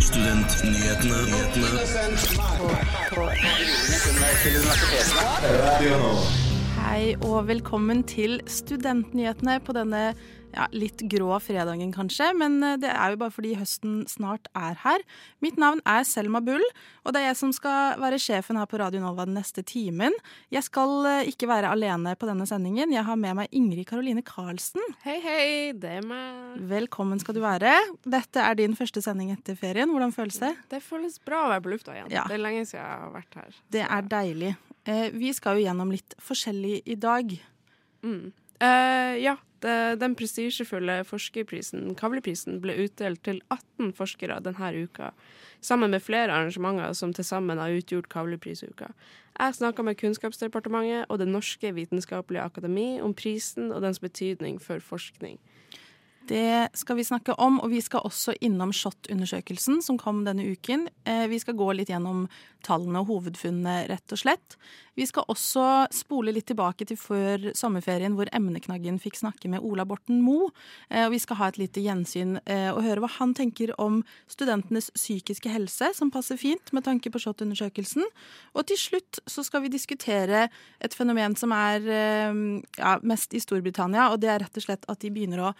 Studentnyhetene. Hei og velkommen til Studentnyhetene på denne ja, litt grå fredagen kanskje, men eh, det er jo bare fordi høsten snart er her. Mitt navn er Selma Bull, og det er jeg som skal være sjefen her på Radio Nova den neste timen. Jeg skal eh, ikke være alene på denne sendingen. Jeg har med meg Ingrid Karoline Karlsen. Hei, hei, det er meg. Velkommen skal du være. Dette er din første sending etter ferien. Hvordan føles det? Det føles bra å være på lufta igjen. Ja. Det er lenge siden jeg har vært her. Det er deilig. Eh, Vi skal jo gjennom litt forskjellig i dag. Mm. Eh, ja, den prestisjefulle forskerprisen, Kavliprisen, ble utdelt til 18 forskere denne uka, sammen med flere arrangementer som til sammen har utgjort Kavliprisuka. Jeg snakka med Kunnskapsdepartementet og Det norske vitenskapelige akademi om prisen og dens betydning for forskning. Det skal vi snakke om, og vi skal også innom SHoT-undersøkelsen som kom denne uken. Eh, Vi skal gå litt gjennom tallene og hovedfunnene, rett og slett. Vi skal også spole litt tilbake til før sommerferien, hvor emneknaggen fikk snakke med Ola Borten Moe. Eh, Og vi skal ha et lite gjensyn eh, og høre hva han tenker om studentenes psykiske helse, som passer fint med tanke på SHoT-undersøkelsen. Og til slutt så skal vi diskutere et fenomen som er ja, mest i Storbritannia, og det er rett og slett at de begynner å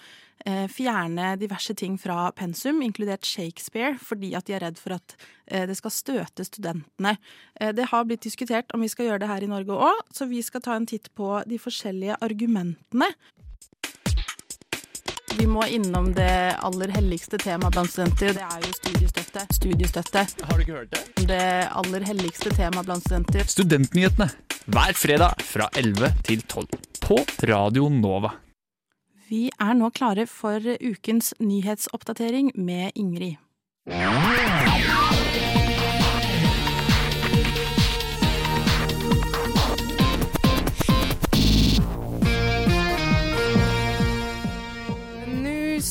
fjerne diverse ting fra pensum, inkludert Shakespeare, fordi at de er redd for at eh, det skal støte studentene. Eh, det har blitt diskutert om vi skal gjøre det her i Norge òg, så vi skal ta en titt på de forskjellige argumentene. Vi må innom det aller helligste temaet blant studenter, og det er jo studiestøtte. Studiestøtte. Har du ikke hørt det? Det aller helligste temaet blant studenter. Studentnyhetene hver fredag fra 11 til 12 på Radio Nova. Vi er nå klare for ukens nyhetsoppdatering med Ingrid.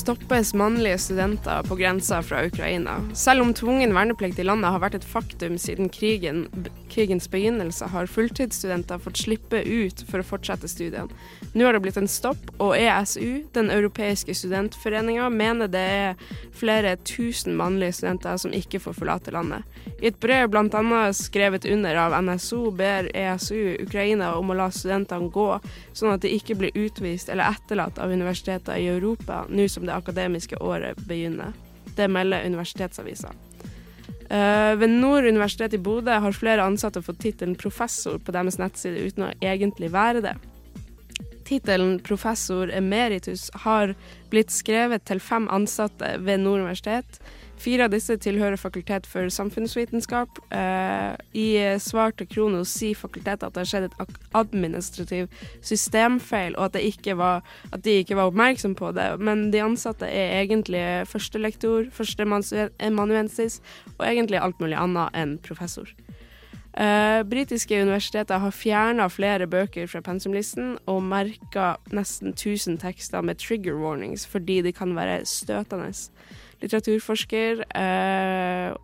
Stoppes mannlige studenter på grensa fra Ukraina. Selv om tvungen verneplikt i landet har vært et faktum siden krigen, krigens begynnelse, har fulltidsstudenter fått slippe ut for å fortsette studiene. Nå har det blitt en stopp, og ESU, den europeiske studentforeninga, mener det er flere tusen mannlige studenter som ikke får forlate landet. I et brev bl.a. skrevet under av NSO ber ESU Ukraina om å la studentene gå, sånn at de ikke blir utvist eller etterlatt av universiteter i Europa nå som det akademiske året begynner. Det melder universitetsavisa. Eh, ved Nord universitet i Bodø har flere ansatte fått tittelen professor på deres nettside uten å egentlig være det. Tittelen professor emeritus har blitt skrevet til fem ansatte ved Nord universitet. Fire av disse tilhører Fakultet for samfunnsvitenskap. Eh, I svar til Kronos sier fakultetet at det har skjedd et administrativ systemfeil, og at, ikke var, at de ikke var oppmerksom på det. Men de ansatte er egentlig førstelektor, førsteamanuensis og egentlig alt mulig annet enn professor. Uh, britiske universiteter har fjerna flere bøker fra pensumlisten og merka nesten 1000 tekster med trigger warnings fordi de kan være støtende. Litteraturforsker eh,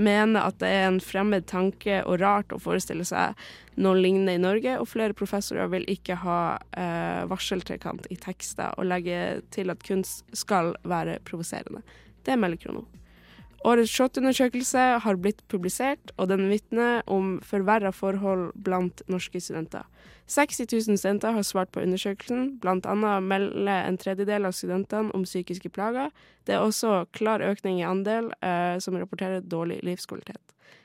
mener at det er en fremmed tanke og rart å forestille seg noe lignende i Norge, og flere professorer vil ikke ha eh, varseltrekant i tekster og legge til at kunst skal være provoserende. Det melder Krono. Årets SHoT-undersøkelse har blitt publisert, og den vitner om forverra forhold blant norske studenter. 60 000 studenter har svart på undersøkelsen, annet melder en tredjedel av studentene om psykiske plager. Det er også klar økning i andel eh, som rapporterer dårlig livskvalitet.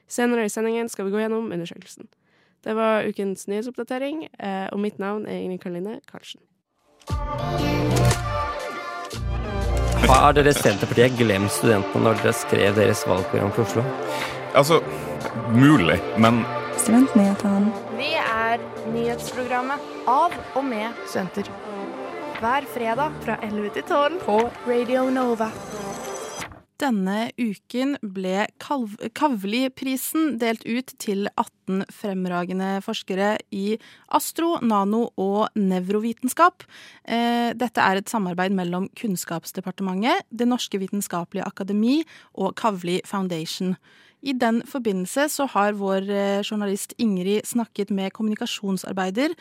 Senere i sendingen skal vi gå gjennom undersøkelsen. Det var ukens nyhetsoppdatering, eh, og mitt navn er Ingrid Karline Karlsen. Har dere Senterpartiet glemt studentene når dere skrev deres valgprogram for Oslo? Altså, mulig, men Studentnyhetene. Vi er nyhetsprogrammet av og med studenter. Hver fredag fra 11 til 12 på Radio Nova. Denne uken ble Kalv Kavli-prisen delt ut til 18 fremragende forskere i astro-, nano- og nevrovitenskap. Eh, Dette er et samarbeid mellom Kunnskapsdepartementet, Det norske vitenskapelige akademi og Kavli Foundation. I den forbindelse så har vår eh, journalist Ingrid snakket med kommunikasjonsarbeider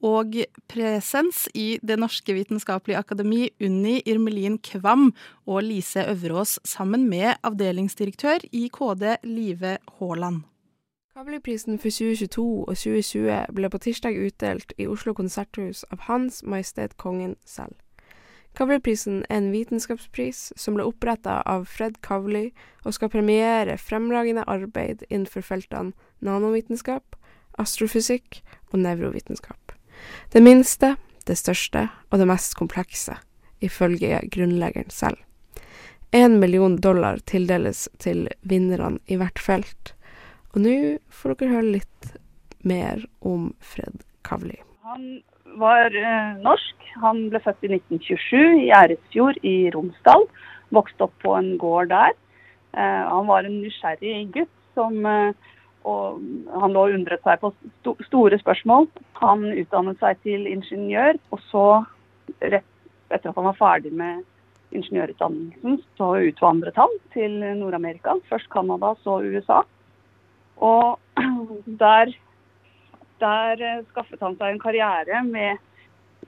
Og presens i Det norske vitenskapelige akademi, Unni Irmelin Kvam og Lise Øverås sammen med avdelingsdirektør i KD, Live Haaland. Kavliprisen for 2022 og 2020 ble på tirsdag utdelt i Oslo konserthus av Hans Majestet Kongen selv. Kavli-prisen er en vitenskapspris som ble oppretta av Fred Kavli og skal premiere fremragende arbeid innenfor feltene nanovitenskap, astrofysikk og nevrovitenskap. Det minste, det største og det mest komplekse, ifølge grunnleggeren selv. Én million dollar tildeles til vinnerne i hvert felt. Og nå får dere høre litt mer om Fred Kavli. Han var eh, norsk. Han ble født i 1927 i Æresfjord i Romsdal. Vokste opp på en gård der. Eh, han var en nysgjerrig gutt som eh, og han lå og undret seg på sto store spørsmål. Han utdannet seg til ingeniør, og så, rett etter at han var ferdig med ingeniørutdannelsen, så utvandret han til Nord-Amerika. Først Canada, så USA. Og der der uh, skaffet han seg en karriere med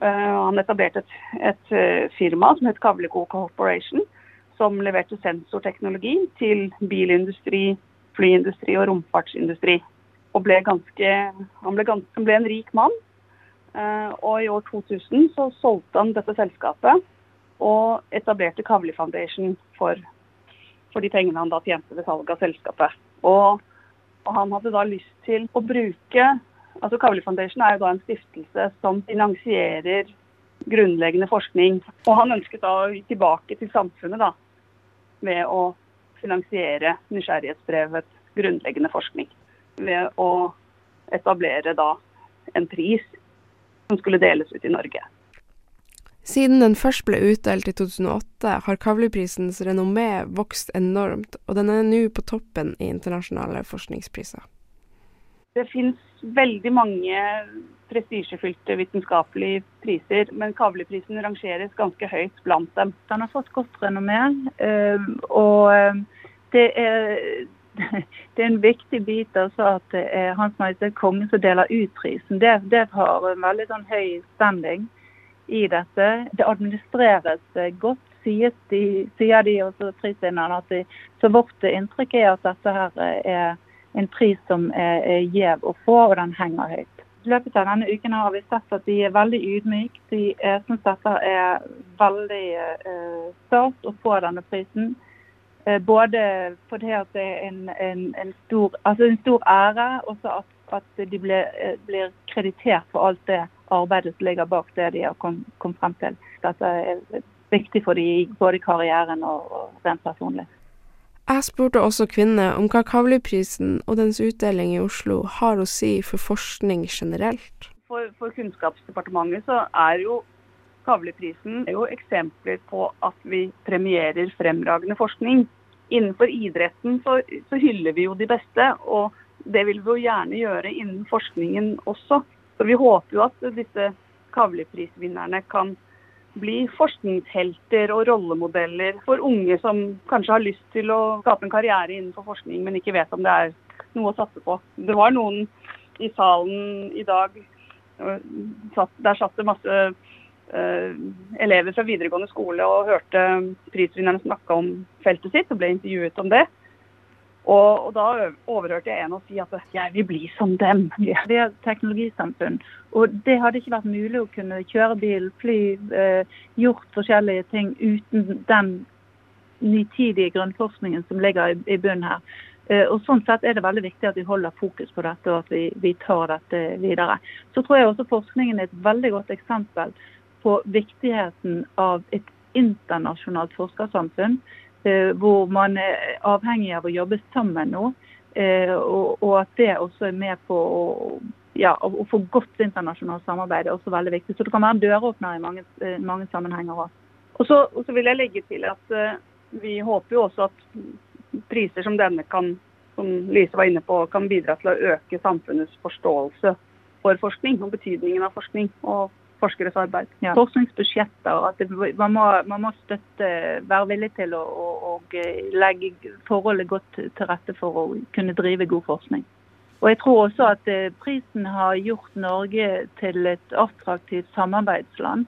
uh, Han etablerte et, et uh, firma som het Kavliko Corporation, som leverte sensorteknologi til bilindustri, flyindustri og romfartsindustri. Og ble ganske, han, ble ganske, han ble en rik mann. og i år 2000 så solgte han dette selskapet og etablerte Kavli Foundation for, for de pengene han da tjente ved salget av selskapet. Og, og han hadde da lyst til å bruke Altså Kavli Foundation er jo da en stiftelse som finansierer grunnleggende forskning. Og han ønsket da tilbake til samfunnet da, ved å finansiere nysgjerrighetsbrevets grunnleggende forskning. Ved å etablere da en pris som skulle deles ut i Norge. Siden den først ble utdelt i 2008, har Kavli-prisens renommé vokst enormt, og den er nå på toppen i internasjonale forskningspriser. Det finnes veldig mange prestisjefylte vitenskapelige priser, men Kavli-prisen rangeres ganske høyt blant dem. Den har fått godt renommé, eh, og eh, det er, det er en viktig bit altså at det er Hans Majestet Kongen som deler ut prisen. Det, det har en veldig sånn høy standing i dette. Det administreres eh, godt, sier de, sier de også prisvinnerne. De, så vårt inntrykk er at dette her er en pris som er, gjev å få, og den henger høyt. I løpet av denne uken har vi sett at de er veldig ydmyke. De syns dette er veldig eh, stas å få denne prisen. Eh, både fordi at det er en, en, en, stor, altså en stor, ære, og at, at, de blir, eh, blir, kreditert for alt det arbeidet som ligger bak det de har kommet kom frem til. Dette er viktig for dem både i karrieren og, og rent personlig. Jeg spurte også kvinner om hva Kavli-prisen og dens utdeling i Oslo har å si for forskning generelt. For, for Kunnskapsdepartementet så er jo Kavli-prisen eksempler på at vi premierer fremragende forskning. Innenfor idretten så, så, hyller vi jo de beste, og det vil vi jo gjerne gjøre innen forskningen også. Så vi håper jo at disse Kavli-prisvinnerne kan bli forskningshelter og rollemodeller for unge som kanskje har lyst til å skape en karriere innenfor forskning, men ikke vet om det er noe å satse på. Det var noen i salen i dag Der satt det masse uh, elever fra videregående skole og hørte prisvinnerne snakke om feltet sitt og ble intervjuet om det. Og, og, da overhørte jeg en å si at jeg vil bli som dem. Vi er teknologisamfunn. Og det hadde ikke vært mulig å kunne kjøre bil, fly, eh, gjort forskjellige ting uten den nitidige grunnforskningen som ligger i, i bunnen her. Eh, og Sånn sett er det veldig viktig at vi holder fokus på dette og at vi, vi tar dette videre. Så tror jeg også forskningen er et veldig godt eksempel på viktigheten av et internasjonalt forskersamfunn hvor man er avhengig av å jobbe sammen nå. Eh, og, at det også er med på å, ja, å få godt internasjonalt samarbeid. er også veldig viktig. Så det kan være en døråpner i mange, eh, mange sammenhenger òg. Og så, vil jeg legge til at vi håper jo også at priser som denne kan som Lise var inne på, kan bidra til å øke samfunnets forståelse for forskning og betydningen av forskning. Og forskeres arbeid. Ja. Forskningsbudsjetter. at det, man, må, man, må, støtte, være villig til å, å, å, legge forholdet godt til rette for å kunne drive god forskning. Og jeg tror også at eh, prisen har gjort Norge til et attraktivt samarbeidsland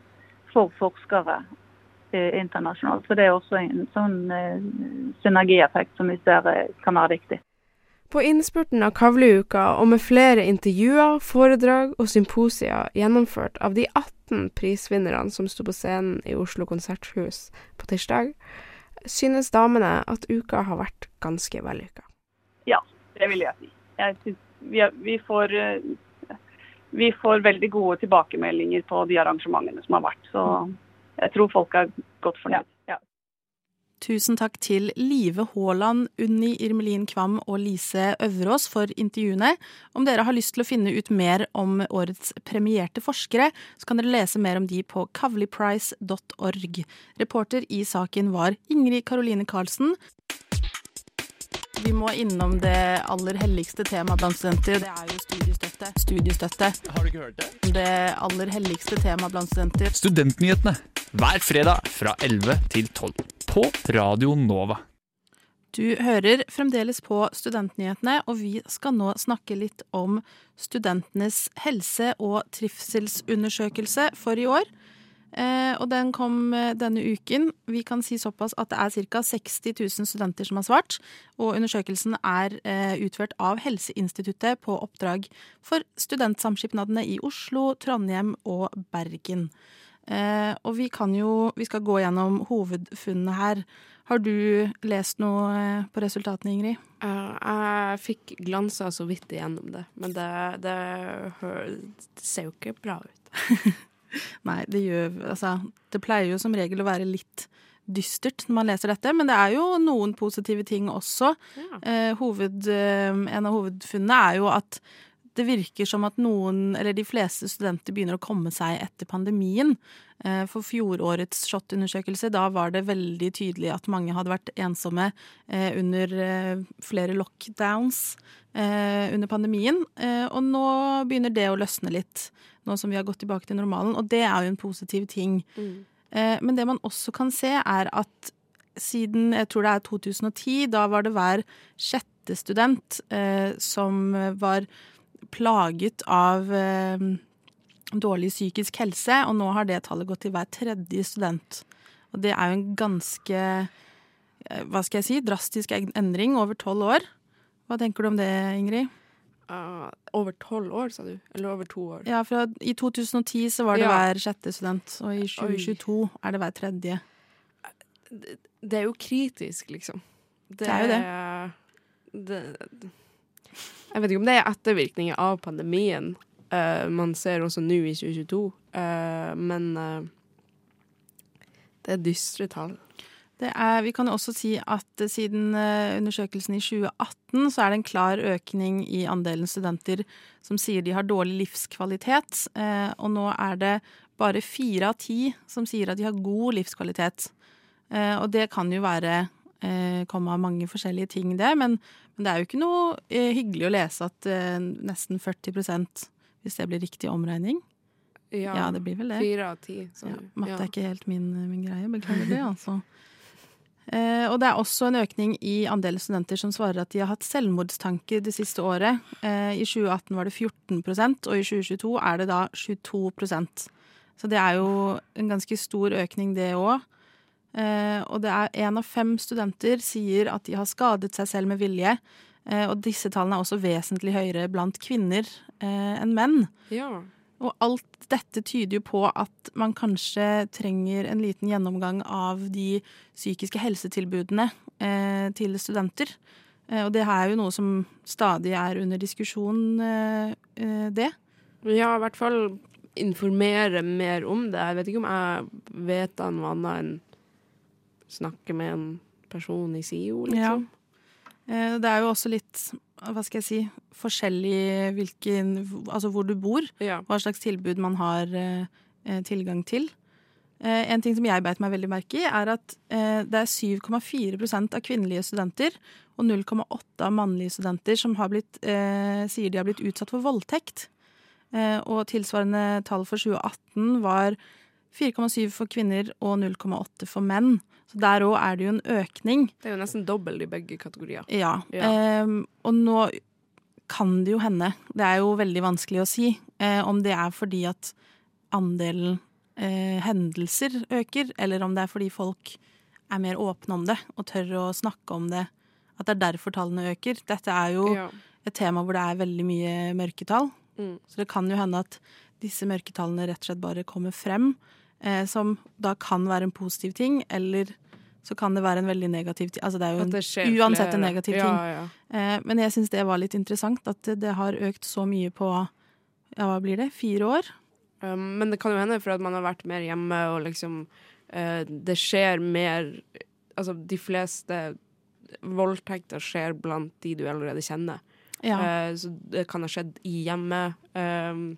for forskere eh, internasjonalt. Så det er også en sånn eh, synergieffekt som vi ser eh, kan være viktig. På innspurten av Kavleuka og med flere intervjuer, foredrag og symposier gjennomført av de 18 prisvinnerne som sto på scenen i Oslo konserthus på tirsdag, synes damene at uka har vært ganske vellykka. Ja, det vil jeg si. Jeg vi, er- vi, får, eh, vi får veldig gode tilbakemeldinger på de arrangementene som har vært. Så jeg tror folk er godt fornøyd. Ja. Tusen takk til Live Haaland, Unni Irmelin Kvam og Lise Øverås for intervjuene. Om dere har lyst til å finne ut mer om årets premierte forskere, så kan dere lese mer om de på kavliprice.org. Reporter i saken var Ingrid Karoline Karlsen. Vi må innom det aller helligste temaet blant studenter. Det er jo studiestøtte. Studiestøtte. Har du ikke hørt det? Det aller helligste temaet blant studenter. Studentnyhetene hver fredag fra 11 til 12 på Radio Nova. Du hører fremdeles på Studentnyhetene, og vi skal nå snakke litt om studentenes helse- og trivselsundersøkelse for i år. Eh, og den kom eh, denne uken. Vi kan si såpass at det er ca. 60 000 studenter som har svart. Og undersøkelsen er eh, utført av Helseinstituttet på oppdrag for studentsamskipnadene i Oslo, Trondheim og Bergen. Eh, og vi kan jo Vi skal gå gjennom hovedfunnene her. Har du lest noe eh, på resultatene, Ingrid? Eh, jeg fikk glansa så vidt igjennom det, men det, det, det ser jo ikke bra ut. Nei, det gjør Altså, det pleier jo som regel å være litt dystert når man leser dette, men det er jo noen positive ting også. Ja. Eh, hoved, en av hovedfunnene er jo at det virker som at noen, eller de fleste studenter begynner å komme seg etter pandemien. Eh, For fjorårets SHoT-undersøkelse, da var det veldig tydelig at mange hadde vært ensomme eh, under eh, flere lockdowns under pandemien. Og nå begynner det å løsne litt, nå som vi har gått tilbake til normalen. Og det er jo en positiv ting. Mm. Men det man også kan se, er at siden jeg tror det er 2010, da var det hver sjette student eh, som var plaget av eh, dårlig psykisk helse, og nå har det tallet gått til hver tredje student. Og det er jo en ganske, eh, hva skal jeg si, drastisk endring over tolv år. Hva tenker du om det, Ingrid? Uh, over tolv år, sa du? Eller over to år? Ja, for I 2010 så var det Ja. hver sjette student, og i 2022 er det hver tredje. Det er jo kritisk, liksom. Det er jo det. det. Jeg vet ikke om det er ettervirkninger av pandemien Uh, man ser også nå i 2022, Uh, men uh, det er dystre tall. Er, vi kan jo også si at eh, siden eh, undersøkelsen i 2018 så er det en klar økning i andelen studenter som sier de har dårlig livskvalitet. eh, Og nå er det bare fire av ti som sier at de har god livskvalitet. Eh, Og det kan jo være eh, komme av mange forskjellige ting, det. Men, men det er jo ikke noe eh, hyggelig å lese at eh, nesten 40% hvis det blir riktig omregning. Ja, det blir vel det. Fire av ti. Ja, matte Ja. er ikke helt min, min greie. Beklager det, altså. Eh, og det er også en økning i andelen studenter som svarer at de har hatt selvmordstanker det siste året. Eh, I 2018 var det 14% og i 2022 er det da 22% Så det er jo en ganske stor økning, det òg. Eh, og det er én av fem studenter sier at de har skadet seg selv med vilje. Eh, og disse tallene er også vesentlig høyere blant kvinner eh, enn menn. ja. Og alt dette tyder jo på at man kanskje trenger en liten gjennomgang av de psykiske helsetilbudene eh, til studenter. Eh, og det her er jo noe som stadig er under diskusjon, eh, eh, det. Ja, i hvert fall informere mer om det. Jeg vet ikke om jeg vet noe annet enn snakke med en person i SIO, liksom. Ja. det er jo også litt, hva skal jeg si, forskjellig hvilken Altså hvor du bor. Ja. hva slags tilbud man har eh, eh, tilgang til. Eh, en ting som jeg beit meg veldig merke i, er at eh, det er 7,4% av kvinnelige studenter og 0,8 av mannlige studenter som har blitt, eh, sier de har blitt utsatt for voldtekt. Eh, og tilsvarende tall for 2018 var 4,7 for kvinner og 0,8 for menn. Så der òg er det jo en økning. Det er jo nesten dobbelt i begge kategorier. Ja. Ja. Um, og nå kan det jo hende, det er jo veldig vanskelig å si, eh, om det er fordi at andelen eh, hendelser øker, eller om det er fordi folk er mer åpne om det og tør å snakke om det. At det er derfor tallene øker. Dette er jo Ja. et tema hvor det er veldig mye mørketall. Mm. Så det kan jo hende at disse mørketallene rett og slett bare kommer frem, som da kan være en positiv ting, eller så kan det være en veldig negativ ting. Altså det er jo en, uansett en negativ ting. Ja, ja. Eh, men jeg syns det var litt interessant at det, har økt så mye på ja, hva blir det, fire år? Um, men det kan jo hende for at man har vært mer hjemme, og liksom eh, Det skjer mer Altså, de fleste voldtekter skjer blant de du allerede kjenner. Ja. Eh, så det kan ha skjedd i hjemmet. Um,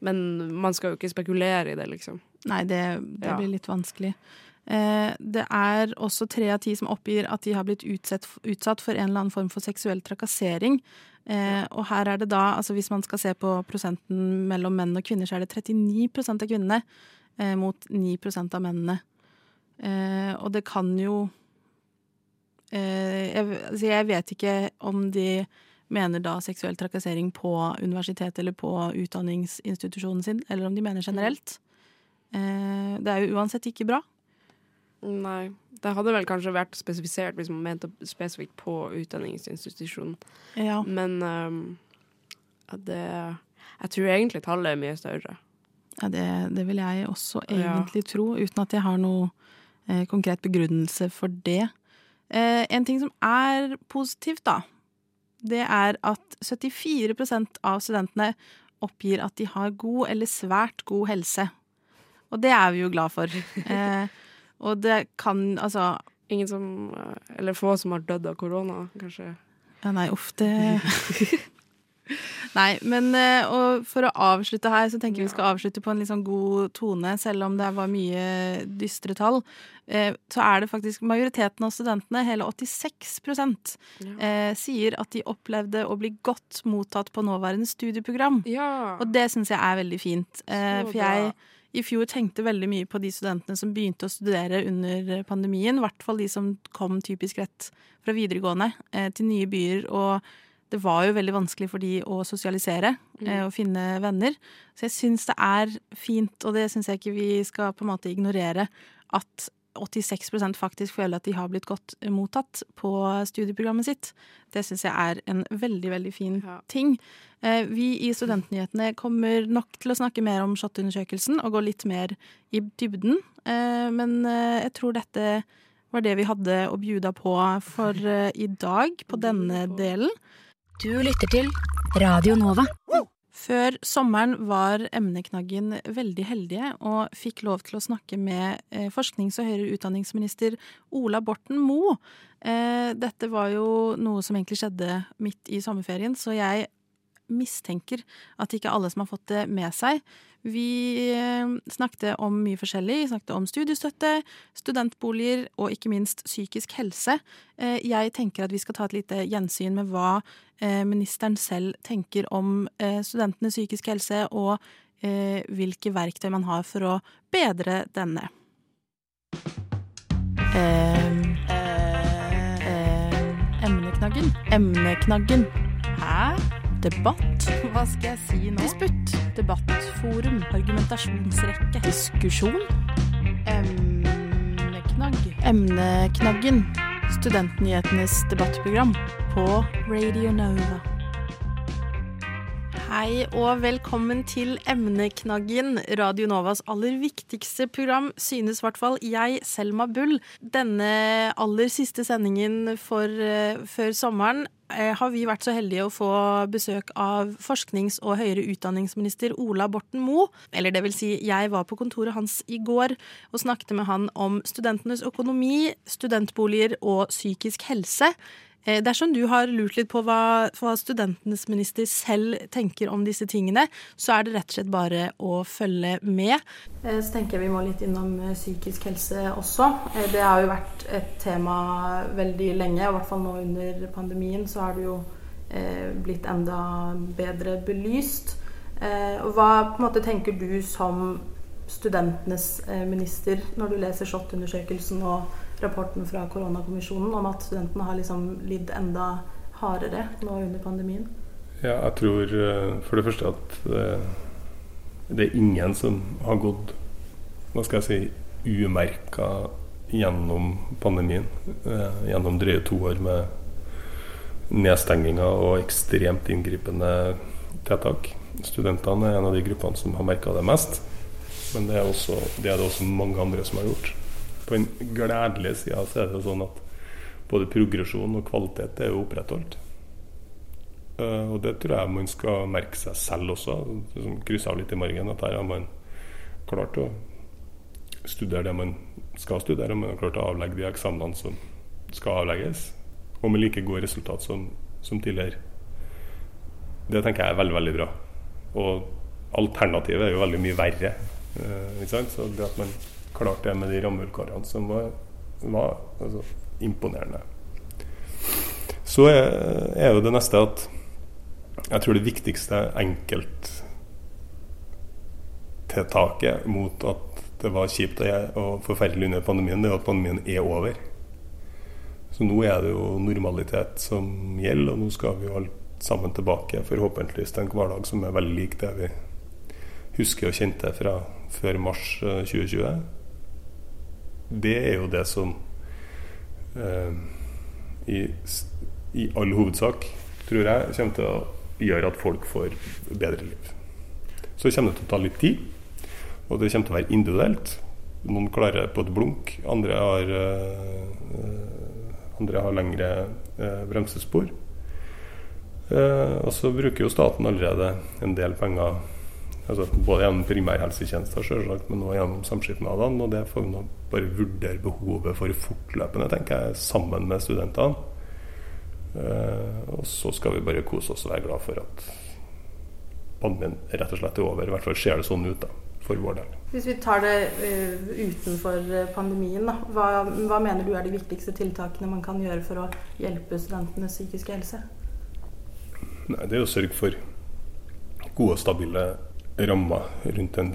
men man skal jo ikke spekulere i det, liksom. Nei, det, det Ja. blir litt vanskelig. Eh, det er også tre av ti som oppgir at de har blitt utsett, utsatt for en eller annen form for seksuell trakassering. Eh, og her er det da, altså hvis man skal se på prosenten mellom menn og kvinner, så er det 39% av kvinnene eh, mot 9% av mennene. Eh, og det kan jo eh, jeg, altså jeg vet ikke om de mener da seksuell trakassering på universitetet eller på utdanningsinstitusjonen sin, eller om de mener generelt. Eh, det er jo uansett ikke bra. Nei. Det hadde vel kanskje vært spesifisert hvis man mente spesifikt på utdanningsinstitusjonen. Ja. Men um, det Jeg tror egentlig tallet er mye større. Ja, det, det vil jeg også Ja. egentlig tro, uten at jeg har noe eh, konkret begrunnelse for det. Eh, en ting som er positivt, da, det er at 74% av studentene oppgir at de har god eller svært god helse. Og det er vi jo glad for. Eh, og det kan altså Ingen som eh, Eller få som har dødd av korona, kanskje. Ja, nei, uff, det Nei, men eh, for å avslutte her, så tenker jeg vi skal avslutte på en litt sånn god tone, selv om det var mye dystre tall. Eh, så er det faktisk majoriteten av studentene, hele 86 ja. sier at de opplevde å bli godt mottatt på nåværende studieprogram. Ja. Og det syns jeg er veldig fint. Så for jeg i fjor tenkte veldig mye på de studentene som begynte å studere under pandemien. I hvert fall de som kom typisk rett fra videregående eh, til nye byer. Og det var jo veldig vanskelig for de å sosialisere eh, og finne venner. Så jeg syns det er fint, og det syns jeg ikke vi skal på en måte ignorere, at 86% faktisk føler at de har blitt godt mottatt på studieprogrammet sitt. Det syns jeg er en veldig, veldig fin Ja. ting. Eh, Vi i Studentnyhetene kommer nok til å snakke mer om SHoT-undersøkelsen og gå litt mer i dybden. Eh, Men eh, jeg tror dette var det vi hadde å bjuda på for i dag på denne delen. Du lytter til Radio Nova. Før sommeren var emneknaggen veldig heldige og fikk lov til å snakke med eh, forsknings- og høyere utdanningsminister Ola Borten Moe. Eh, dette var jo noe som egentlig skjedde midt i sommerferien, så jeg mistenker at ikke alle som har fått det med seg. Vi eh, snakket om mye forskjellig. Vi snakket om studiestøtte, studentboliger og ikke minst psykisk helse. Eh, Jeg tenker at vi skal ta et lite gjensyn med hva eh, ministeren selv tenker om studentenes psykiske helse, og hvilke verktøy man har for å bedre denne. Eh, eh, emneknaggen. Emneknaggen. Hæ? Debatt? Hva skal jeg si nå? Disputt. Debattforum. Argumentasjonsrekke. Diskusjon. Emneknagg. Emneknaggen. Studentnyhetenes debattprogram på Radio Nova. Hei og velkommen til Emneknaggen, Radio Novas aller viktigste program, synes i hvert fall jeg, Selma Bull. Denne aller siste sendingen for, uh, før sommeren har vi vært så heldige å få besøk av forsknings- og høyere utdanningsminister Ola Borten Moe. Eller det vil si, jeg var på kontoret hans i går og snakket med han om studentenes økonomi, studentboliger og psykisk helse. Eh, Dersom du har lurt litt på hva, hva studentenes minister selv tenker om disse tingene, så er det rett og slett bare å følge med. Eh, Så tenker jeg vi må litt innom eh, psykisk helse også. Det har jo vært et tema veldig lenge, i hvert fall nå under pandemien så har det jo blitt enda bedre belyst. Hva måte tenker du som studentenes minister når du leser SHoT-undersøkelsen og rapporten fra koronakommisjonen om at studentene har liksom lidd enda hardere nå under pandemien? Ja, jeg tror eh, for det første at det, det er ingen som har gått hva skal jeg si, umerka gjennom pandemien. Eh, gjennom drøye to år med nedstenginger og ekstremt inngripende tiltak. Studentene er en av de gruppene som har merka det mest. Men det er, også, det er, det også mange andre som har gjort. På den gledelige sida er det sånn at både progresjon og kvalitet er jo opprettholdt. Uh, og det tror jeg man skal merke seg selv også. Liksom Krysse av litt i margen at her har man klart å studere det man skal studere. Man har klart å avlegge de eksamenene som skal avlegges. Og med like gode resultat som, som tidligere. Det tenker jeg er veldig, veldig bra. Og alternativet er jo veldig mye verre. Uh, Så det at man klarte det med de rammevilkårene som var, var altså, imponerende. Så er, er jo det neste at jeg tror det viktigste enkelttiltaket mot at det var kjipt og forferdelig under pandemien, det er at pandemien er over. Så nå er det jo normalitet som gjelder, og nå skal vi jo alt sammen tilbake, forhåpentligvis til en hverdag som er veldig lik det vi husker og kjente fra før mars 2020. Eh, det er jo det som eh, i, i all hovedsak, tror jeg, kommer til å gjøre at folk får bedre liv. Så kommer det til å ta litt tid, og det kommer til å være individuelt. Noen klarer på et blunk, andre har, eh, andre har lengre eh, bremsespor. Uh, og så bruker jo staten allerede en del penger altså både gjennom primærhelsetjenester selvsagt, men også gjennom samskipnadene. Og det får vi nå bare vurdere behovet for fortløpende, tenker jeg, sammen med studentene. Uh, og så skal vi bare kose oss og være glad for at pandemien rett og slett er over. I hvert fall ser det sånn ut da, for vår del. Hvis vi tar det uh, utenfor eh, pandemien, da, hva, hva, mener du er de viktigste tiltakene man kan gjøre for å hjelpe studentenes psykiske helse? Nei, Det er å sørge for gode og stabile rammer rundt en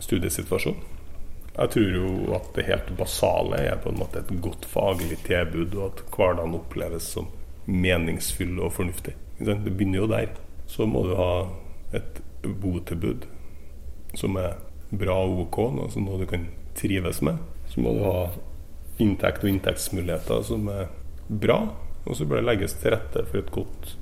studiesituasjon. Jeg tror jo at det helt basale er på en måte et godt faglig tilbud, og at hverdagen oppleves som meningsfull og fornuftig. Det begynner jo der. Så må du ha et botilbud som er bra og OK, altså noe du kan trives med. Så må du ha inntekt og inntektsmuligheter som er bra. Og så bør det legges til rette for et godt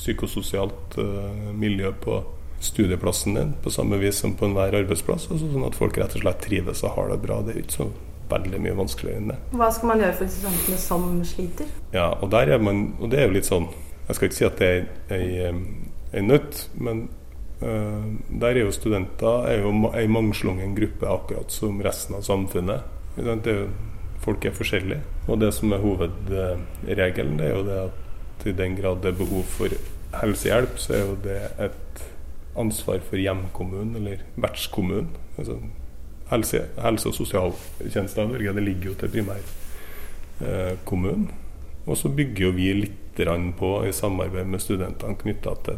psykososialt uh, miljø på studieplassen din på samme vis som på enhver arbeidsplass. Altså sånn at folk rett og slett trives og har det bra. Det er ikke så veldig mye vanskeligere enn det. Hva skal man gjøre for studentene som sliter? Ja, og, der er man, og det er jo litt sånn Jeg skal ikke si at det er ei, ei nøtt, men uh, der er jo studenter er jo ei mangslungen gruppe, akkurat som resten av samfunnet. Det er jo, folk er forskjellige. Og det som er hovedregelen, det er jo det at i den grad det er behov for helsehjelp, så er jo det et ansvar for hjemkommunen eller vertskommunen. Altså helse, helse- og sosialtjenester i Norge det ligger jo til primærkommunen. Eh, og så bygger jo vi litt på i samarbeid med studentene knytta til,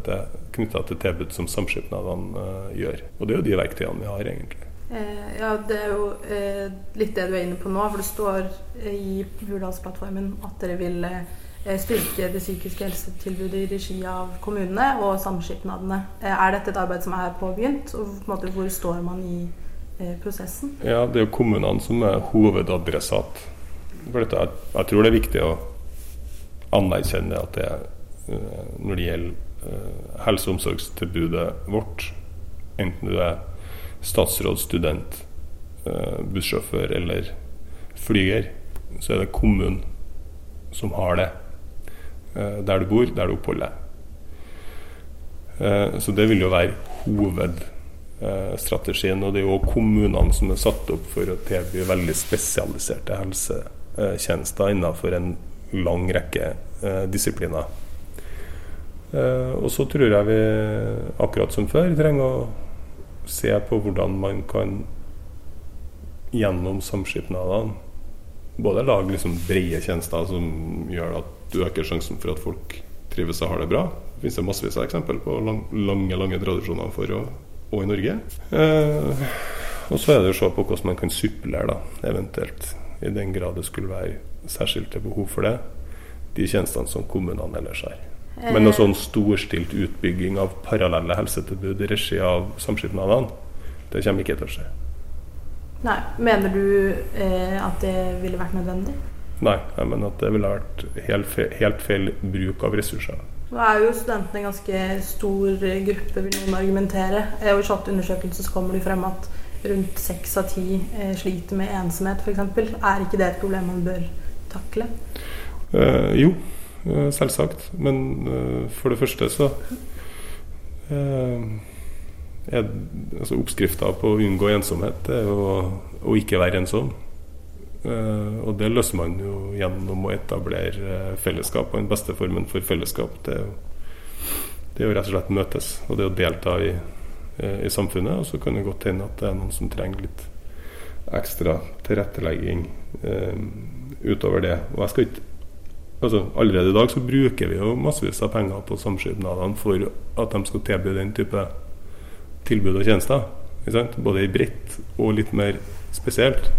til, til tilbud som samskipnadene eh, gjør. Og det er jo de verktøyene vi har, egentlig. Eh, ja, det er jo eh, litt det du er inne på nå. For det står eh, i Hurdalsplattformen at dere vil Eh, styrke det psykiske helsetilbudet i regi av kommunene og samskipnadene. Eh, er dette et arbeid som er påbegynt, og på måte, hvor står man i eh, prosessen? Ja, Det er jo kommunene som er hovedadressat for dette. Jeg tror det er viktig å anerkjenne at det når det gjelder helse- og omsorgstilbudet vårt, enten du er statsråd, student, bussjåfør eller flyger, så er det kommunen som har det. Eh, der du bor, der du oppholder deg. Eh, så det vil jo være hovedstrategien. Og det er jo kommunene som er satt opp for å tilby veldig spesialiserte helsetjenester innenfor en lang rekke eh, disipliner. Og så tror jeg vi, akkurat som før, trenger å se på hvordan man kan gjennom samskipnadene både lage liksom brede tjenester som gjør at du øker sjansen for at folk trives og har det bra. Det finnes massevis av eksempel på lang, lange lange tradisjoner for å, og i Norge. Eh, og så er det å se på hvordan man kan supplere, da, eventuelt, i den grad det skulle være særskilte behov for det, de tjenestene som kommunene ellers har. Men noe sånn storstilt utbygging av parallelle helsetilbud i regi av samskipnadene, det kommer ikke til å skje. Nei. Mener du eh, at det ville vært nødvendig? Nei, jeg mener at det ville vært helt feil, helt feil bruk av ressurser. Nå er jo studentene en ganske stor gruppe, vil noen argumentere. I SHoT-undersøkelsen så kommer det frem at rundt seks av ti eh, sliter med ensomhet, f.eks. Er ikke det et problem man bør takle? Eh, jo, eh, selvsagt. Men eh, for det første så eh, er altså Oppskrifta på å unngå ensomhet er å, å ikke være ensom. Eh, og det løser man jo gjennom å etablere eh, fellesskap. Og den beste formen for fellesskap det er jo, det er jo rett og slett møtes. Og det å delta i, eh, i samfunnet. Og så kan det godt hende at det er noen som trenger litt ekstra tilrettelegging eh, utover det. Og jeg skal ikke altså Allerede i dag så bruker vi jo massevis av penger på samskipnadene for at de skal tilby den type tilbud og tjenester. Både i bredt og litt mer spesielt.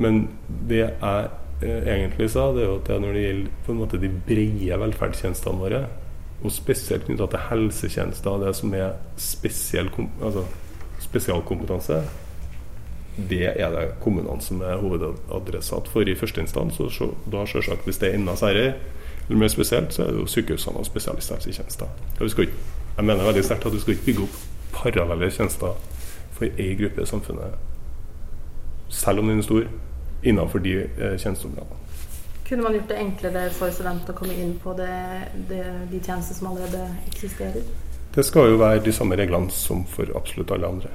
Men det jeg eh, egentlig sa, det er jo at det er når det gjelder på en måte de brede velferdstjenestene våre, og spesielt knytta til helsetjenester, det som er spesiell, altså, spesialkompetanse, det er det kommunene som er hovedadressat for i første instans. Og så, da selvsagt, hvis det er enda særlig eller mer spesielt, så er det jo sykehusene og spesialisthelsetjenester. Og vi skal ikke, jeg mener veldig sterkt at du skal ikke bygge opp parallelle tjenester for én gruppe i samfunnet, selv om den er stor, innenfor de eh, tjenesteområdene. Kunne man gjort det enklere for studenter å komme inn på det, det, de tjenester som allerede eksisterer? Det skal jo være de samme reglene som for absolutt alle andre.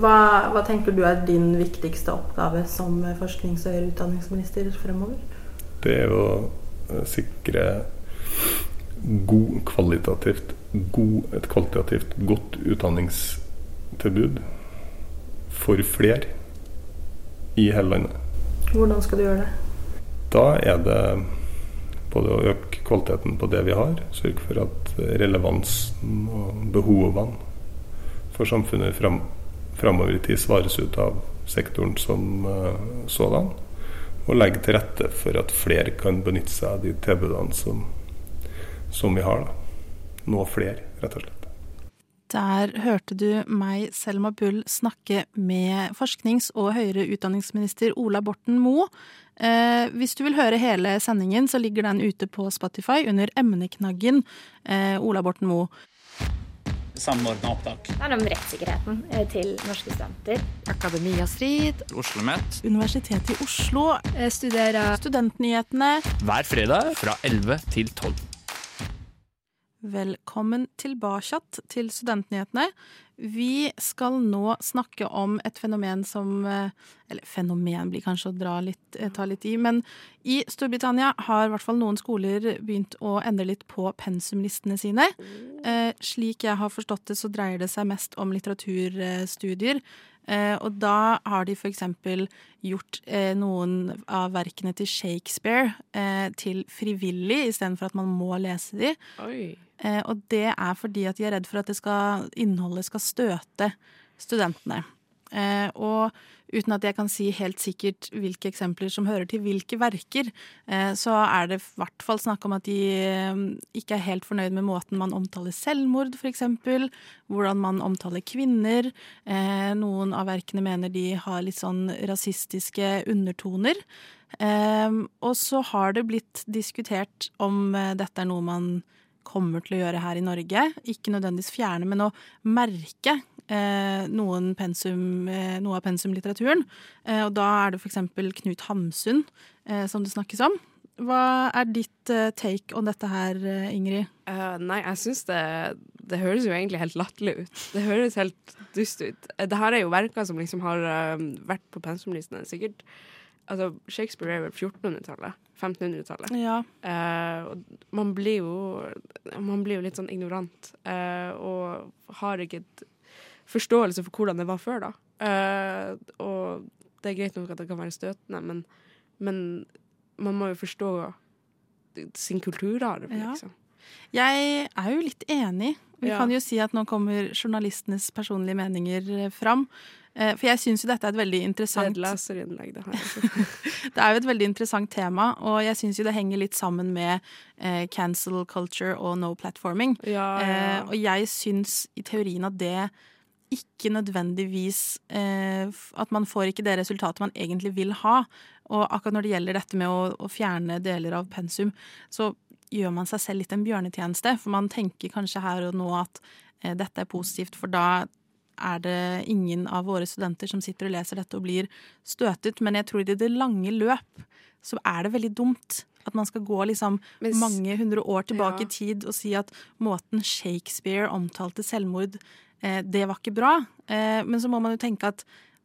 Hva, hva tenker du er din viktigste oppgave som forsknings- og høyere utdanningsminister fremover? Det er å eh, sikre god, kvalitativt, god, et kvalitativt godt utdanningstilbud for flere i hele landet. Hvordan skal du gjøre det? Da er det både å øke kvaliteten på det vi har, sørge for at relevansen og behovene for samfunnet fram, framover i tid svares ut av sektoren som uh, sådan, og legge til rette for at flere kan benytte seg av de tilbudene som, som vi har. Da. Nå flere, rett og slett. Der hørte du meg, Selma Bull, snakke med forsknings- og høyere utdanningsminister Ola Borten Moe. Eh, hvis du vil høre hele sendingen, så ligger den ute på Spotify under emneknaggen eh, Ola Borten Moe. Samordna opptak. Det er om rettssikkerheten eh, til norske studenter. Akademia Strid. Oslo Met Universitetet i Oslo. Jeg studerer Studentnyhetene. hver fredag fra 11 til 12. Velkommen tilbake til Studentnyhetene. Vi skal nå snakke om et fenomen som eh, Eller fenomen blir kanskje å dra litt, eh, ta litt i, men i Storbritannia har i hvert fall noen skoler begynt å endre litt på pensumlistene sine. Eh, slik jeg har forstått det, så dreier det seg mest om litteraturstudier. Eh, og da har de eksempel gjort eh, noen av verkene til Shakespeare eh, til frivillig, istedenfor at man må lese de. Eh, og det er fordi at de er redd for at det skal, innholdet skal støte studentene. Eh, og uten at jeg kan si helt sikkert hvilke eksempler som hører til hvilke verker, eh, så er det i hvert fall snakk om at de eh, ikke er helt fornøyd med måten man omtaler selvmord, f.eks. Hvordan man omtaler kvinner. Noen av verkene mener de har litt sånn rasistiske undertoner. Og så har det blitt diskutert om dette er noe man kommer til å gjøre her i Norge. Ikke nødvendigvis fjerne, men å merke eh, pensum, eh, noe av pensumlitteraturen. Eh, og da er det f.eks. Knut Hamsun eh, som det snakkes om. Hva er ditt eh, take on dette her, eh, Ingrid? Uh, nei, jeg syns det Det høres jo egentlig helt latterlig ut. Det høres helt dust ut. Det her er jo verker som liksom har vært på pensumlistene sikkert Altså, Shakespeare er vel 1400-tallet? 1500-tallet. Ja. Eh, og man blir jo Man blir jo litt sånn ignorant eh, og har ikke et forståelse for hvordan det var før, da. Eh, og det er greit nok at det kan være støtende, men, men man må jo forstå sin kulturarv, Ja. liksom. Jeg er jo litt enig. Vi Ja. kan jo si at nå kommer journalistenes personlige meninger fram. Eh, For jeg syns jo dette er et veldig Det er interessant et leserinnlegg, det her. Det er jo et veldig interessant tema, og jeg syns jo det henger litt sammen med eh, cancel culture og no platforming. Ja, ja. Eh, og jeg syns i teorien at det ikke nødvendigvis eh, At man får ikke det resultatet man egentlig vil ha. Og akkurat når det gjelder dette med å, å fjerne deler av pensum, så gjør man seg selv litt en bjørnetjeneste. For man tenker kanskje her og nå at eh, dette er positivt, for da er det ingen av våre studenter som sitter og leser dette og blir støtet. Men jeg tror i det lange løp så er det veldig dumt at man skal gå liksom Mens, mange hundre år tilbake Ja. i tid og si at måten Shakespeare omtalte selvmord, eh, det var ikke bra. Eh, men så må man jo tenke at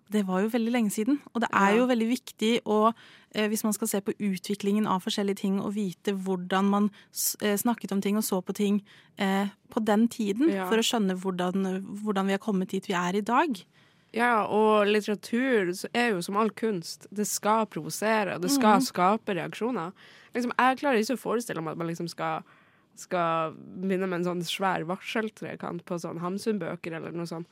det var jo veldig lenge siden. Og det er jo veldig viktig å, eh, hvis man skal se på utviklingen av forskjellige ting, og vite hvordan man eh, snakket om ting og så på ting eh, på den tiden, Ja. for å skjønne hvordan, hvordan vi har kommet dit vi er i dag. Ja, og litteratur er jo som all kunst. Det skal provosere, og det skal mm. skape reaksjoner. Liksom, jeg klarer ikke å forestille meg at man liksom skal, skal begynne med en sånn svær varseltrekant på sånn Hamsun-bøker eller noe sånt.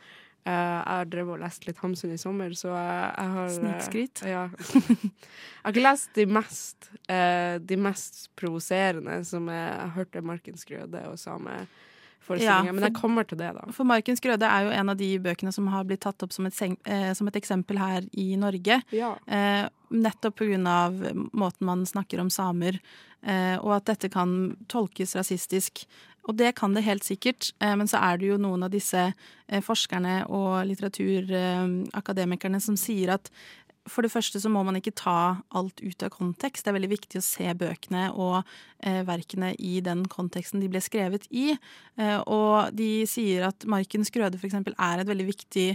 Eh, jeg har drevet og lest litt Hamsun i sommer, så jeg, har eh, Snikskryt. Ja. jeg har ikke lest de mest, eh, de mest provoserende som jeg, jeg hørte Markens Grøde og Same. Ja, men jeg kommer til det, da. For Markens Grøde er jo en av de bøkene som har blitt tatt opp som et, som et eksempel her i Norge. Ja. Eh, nettopp av måten man snakker om samer, eh, og at dette kan tolkes rasistisk. Og det kan det helt sikkert, eh, men så er det jo noen av disse eh, forskerne og litteraturakademikerne som sier at for det første så må man ikke ta alt ut av kontekst. Det er veldig viktig å se bøkene og eh, verkene i den konteksten de ble skrevet i. Eh, og de sier at Markens Grøde eksempel er et veldig viktig,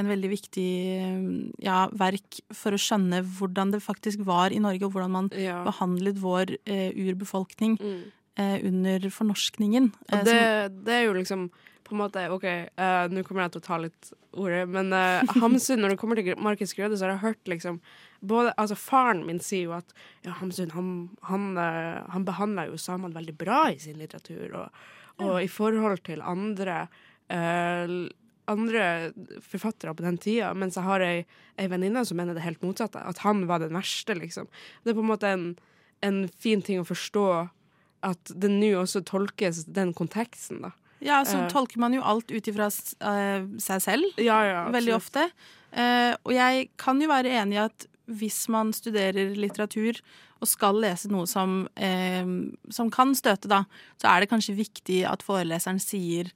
en veldig viktig eh, ja, verk for å skjønne hvordan det faktisk var i Norge, og hvordan man Ja. behandlet vår eh, urbefolkning Mm. Eh, under fornorskningen. Eh, det, det er jo liksom på en måte OK, uh, nå kommer jeg til å ta litt ordet, men uh, Hamsun, når det kommer til Markus Grøde, så har jeg hørt liksom både, altså Faren min sier jo at ja, Hamsun han, han, uh, han behandler jo samene veldig bra i sin litteratur, og, og i forhold til andre andre forfattere på den tida, mens jeg har ei, ei venninne som mener det helt motsatte. At han var den verste, liksom. Det er på en måte en, en fin ting å forstå at det nå også tolkes den konteksten, da. Ja, så uh, tolker man jo alt ut ifra eh, seg selv. Ja, ja, veldig ofte. Uh, og jeg kan jo være enig i at hvis man studerer litteratur og skal lese noe som, som kan støte, da, så er det kanskje viktig at foreleseren sier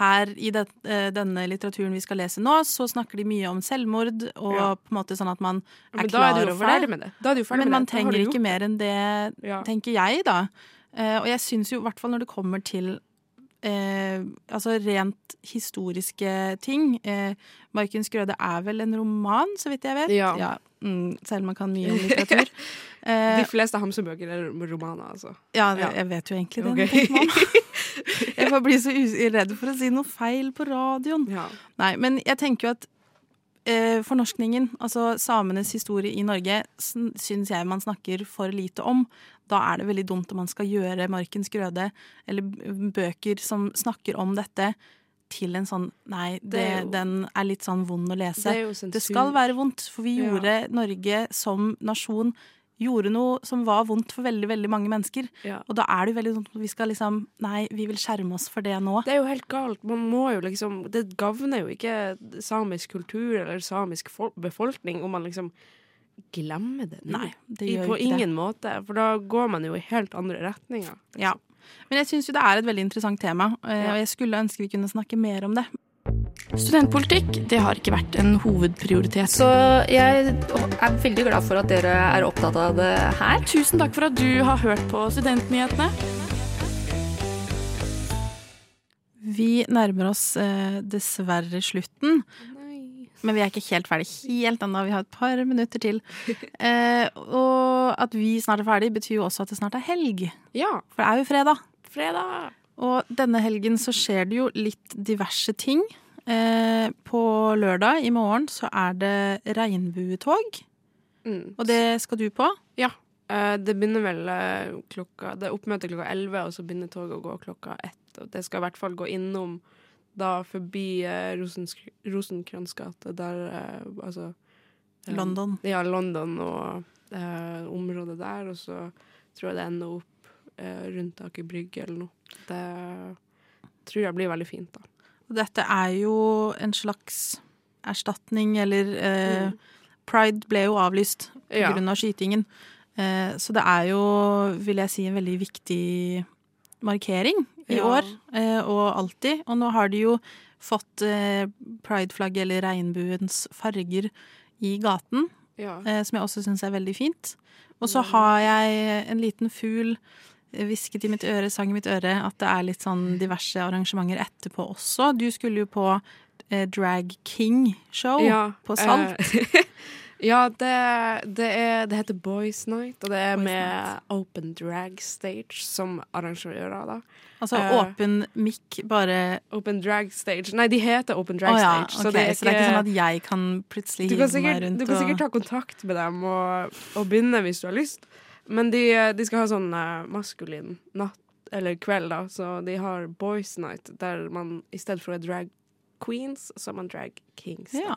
her i det, denne litteraturen vi skal lese nå, så snakker de mye om selvmord, og Ja. på en måte sånn at man er ja, er klar over det. det. Men med man trenger ikke mer enn det, Ja. tenker jeg, da. Eh, og jeg syns jo i hvert fall når det kommer til eh, altså rent historiske ting eh, Markens Grøde er vel en roman, så vidt jeg vet. Ja. mm, selv om man kan mye om litteratur. Eh, De fleste Hamsun-bøker er romaner, altså. ja, ja, jeg vet jo egentlig det. Okay. jeg får bli så redd for å si noe feil på radioen. Nei, men jeg tenker jo at eh, fornorskningen, altså samenes historie i Norge, syns jeg man snakker for lite om. Da er det veldig dumt om man skal gjøre Markens Grøde eller bøker som snakker om dette, til en sånn Nei, det, Det er jo- den er litt sånn vond å lese. Det det skal være vondt, for vi Ja. gjorde Norge som nasjon gjorde noe som var vondt for veldig veldig mange mennesker. Ja. Og da er det jo veldig sånn at vi skal liksom Nei, vi vil skjerme oss for det nå. Det er jo helt galt. Man må jo liksom Det gagner jo ikke samisk kultur eller samisk befolkning om man liksom glemmer det. Nei, det I- gjør På ikke det. måte. For da går man jo i helt andre retninger. Ja. Men jeg syns jo det er et veldig interessant tema, eh, og jeg skulle ønske vi kunne snakke mer om det. Studentpolitikk det har ikke vært en hovedprioritet. Så jeg er veldig glad for at dere er opptatt av det her. Tusen takk for at du har hørt på Studentnyhetene. Vi nærmer oss eh, dessverre slutten. Men vi er ikke helt ferdig helt ennå. Vi har et par minutter til. Eh, og at vi snart er ferdig, betyr jo også at det snart er helg. Ja. For det er jo fredag. Fredag. Og denne helgen så skjer det jo litt diverse ting. Eh, på lørdag i morgen så er det regnbuetog. Mm. Og det skal du på? Ja. Eh, det begynner vel eh, klokka Det er oppmøte klokka 11, og så begynner toget å gå klokka ett. det skal i hvert fall gå innom da forbi eh, Rosenkrantz gate, der eh, altså eh, London. Ja, London og eh, området der, og så tror jeg det ender opp eh, rundt Aker Brygge eller noe. Det tror jeg blir veldig fint, da. Dette er jo en slags erstatning, eller eh, Pride ble jo avlyst på Ja. grunn av skytingen. Eh, så det er jo, vil jeg si, en veldig viktig markering i Ja. år, eh, og alltid. Og nå har de jo fått eh, prideflagget, eller regnbuens farger, i gaten. Ja. eh, som jeg også syns er veldig fint. Og så har jeg en liten fugl hvisket i mitt øre, sang i mitt øre, at det er litt sånn diverse arrangementer etterpå også. Du skulle jo på eh, Drag King-show Ja, på Salt. eh, ja, det, det, er, det heter Boys Night, og det er Boys med Open Drag Stage som arrangører, da. altså Eh, åpen mic, bare Open Drag Stage Nei, de heter Open Drag oh, ja, Stage. Okay, så, det er ikke sånn at jeg kan plutselig du hive meg rundt du kan sikkert og ta kontakt med dem og, og begynne hvis du har lyst. Men de, de skal ha sånn eh, maskulin natt, eller kveld, da. Så de har Boys Night, der man i stedet for å drag queens, så er man drag kings. da. Ja.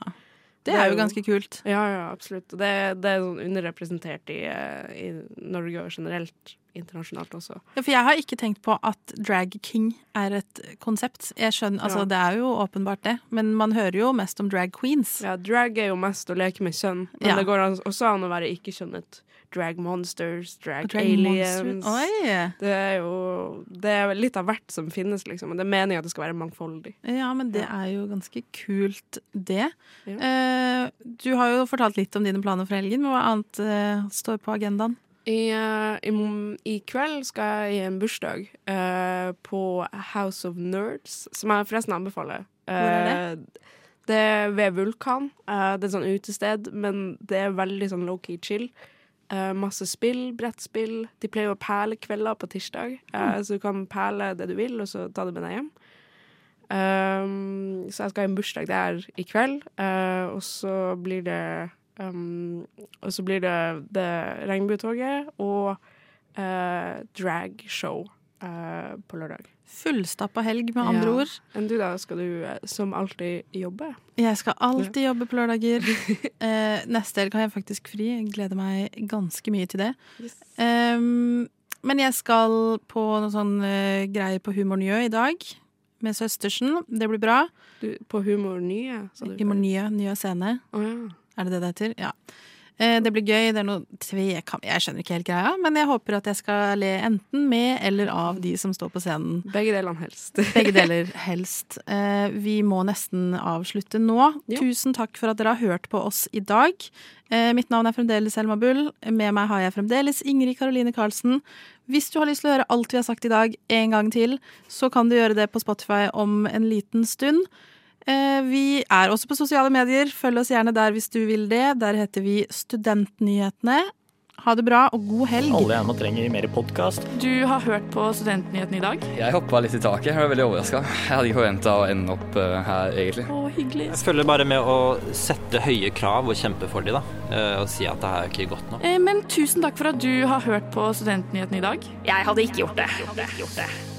Det er jo ganske kult. Ja, ja, absolutt. Det, det er sånn underrepresentert i, eh, i Norge generelt internasjonalt også. Ja, for jeg har ikke tenkt på at drag king er et konsept. Jeg skjønner, altså Ja. Det er jo åpenbart det, men man hører jo mest om drag queens. Ja, drag er jo mest å leke med kjønn, men Ja. det går også an å være ikke-kjønnet. Drag monsters, drag, Drag aliens. monster. Oi! Det er jo det er litt av hvert som finnes, liksom. Og det er meningen at det skal være mangfoldig. Ja, men det er jo ganske kult, det. Ja. Uh, du har jo fortalt litt om dine planer for helgen. men Hva annet uh, står på agendaen? I, eh, i, I kveld skal jeg i en bursdag uh, på House of Nerds, som jeg forresten anbefaler. Hvor er det? det er ved Vulkan. Uh, det er et sånn utested, men det er veldig sånn low-key chill. Eh, masse spill, brettspill. De pleier å perle kvelder på tirsdag, mm. så du kan perle det du vil, og så ta det med deg hjem. Så jeg skal ha en bursdag der i kveld, eh, og så blir det um, Og så blir det, det Regnbuetoget og uh, dragshow uh, på lørdag. Fullstappa helg, med andre Ja. ord. Enn du, da? Skal du eh, som alltid jobbe? Jeg skal alltid jobbe på lørdager. uh, neste helg har jeg faktisk fri. Jeg gleder meg ganske mye til det. Ehm, men jeg skal på noe sånn eh, greier på Humor Njø i dag. Med søstersen. Det blir bra. Du, på Humor Nye? Humor Nye, nye scene. Oh, ja. Er det det det heter? Ja. Eh, Det blir gøy. Det er noe tvekam... Jeg skjønner ikke helt greia, men jeg håper at jeg skal le enten med eller av de som står på scenen. Begge deler helst. Begge deler helst. Eh, Vi må nesten avslutte nå. Tusen takk for at dere har hørt på oss i dag. Eh, Mitt navn er fremdeles Selma Bull. Med meg har jeg fremdeles Ingrid Karoline Karlsen. Hvis du har lyst til å høre alt vi har sagt i dag en gang til, så kan du gjøre det på Spotify om en liten stund. Eh, Vi er også på sosiale medier. Følg oss gjerne der hvis du vil det. Der heter vi Studentnyhetene. Ha det bra og god helg. Alle gjerne trenger mer podkast. Du har hørt på Studentnyhetene i dag? Jeg hoppa litt i taket. Jeg var veldig overraska. Jeg hadde ikke forventa å ende opp eh, her, egentlig. Å, hyggelig. Jeg følger bare med å sette høye krav og kjempe for dem, da. Eh, Og si at det her er ikke godt nok. Eh, Men tusen takk for at du har hørt på Studentnyhetene i dag. Jeg hadde ikke gjort det. Jeg hadde ikke gjort det.